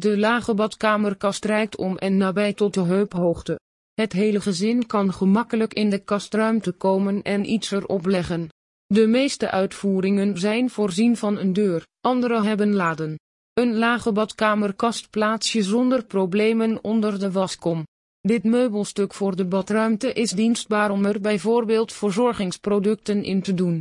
De lage badkamerkast reikt om en nabij tot de heuphoogte. Het hele gezin kan gemakkelijk in de kastruimte komen en iets erop leggen. De meeste uitvoeringen zijn voorzien van een deur, andere hebben laden. Een lage badkamerkast plaats je zonder problemen onder de waskom. Dit meubelstuk voor de badruimte is dienstbaar om er bijvoorbeeld verzorgingsproducten in te doen.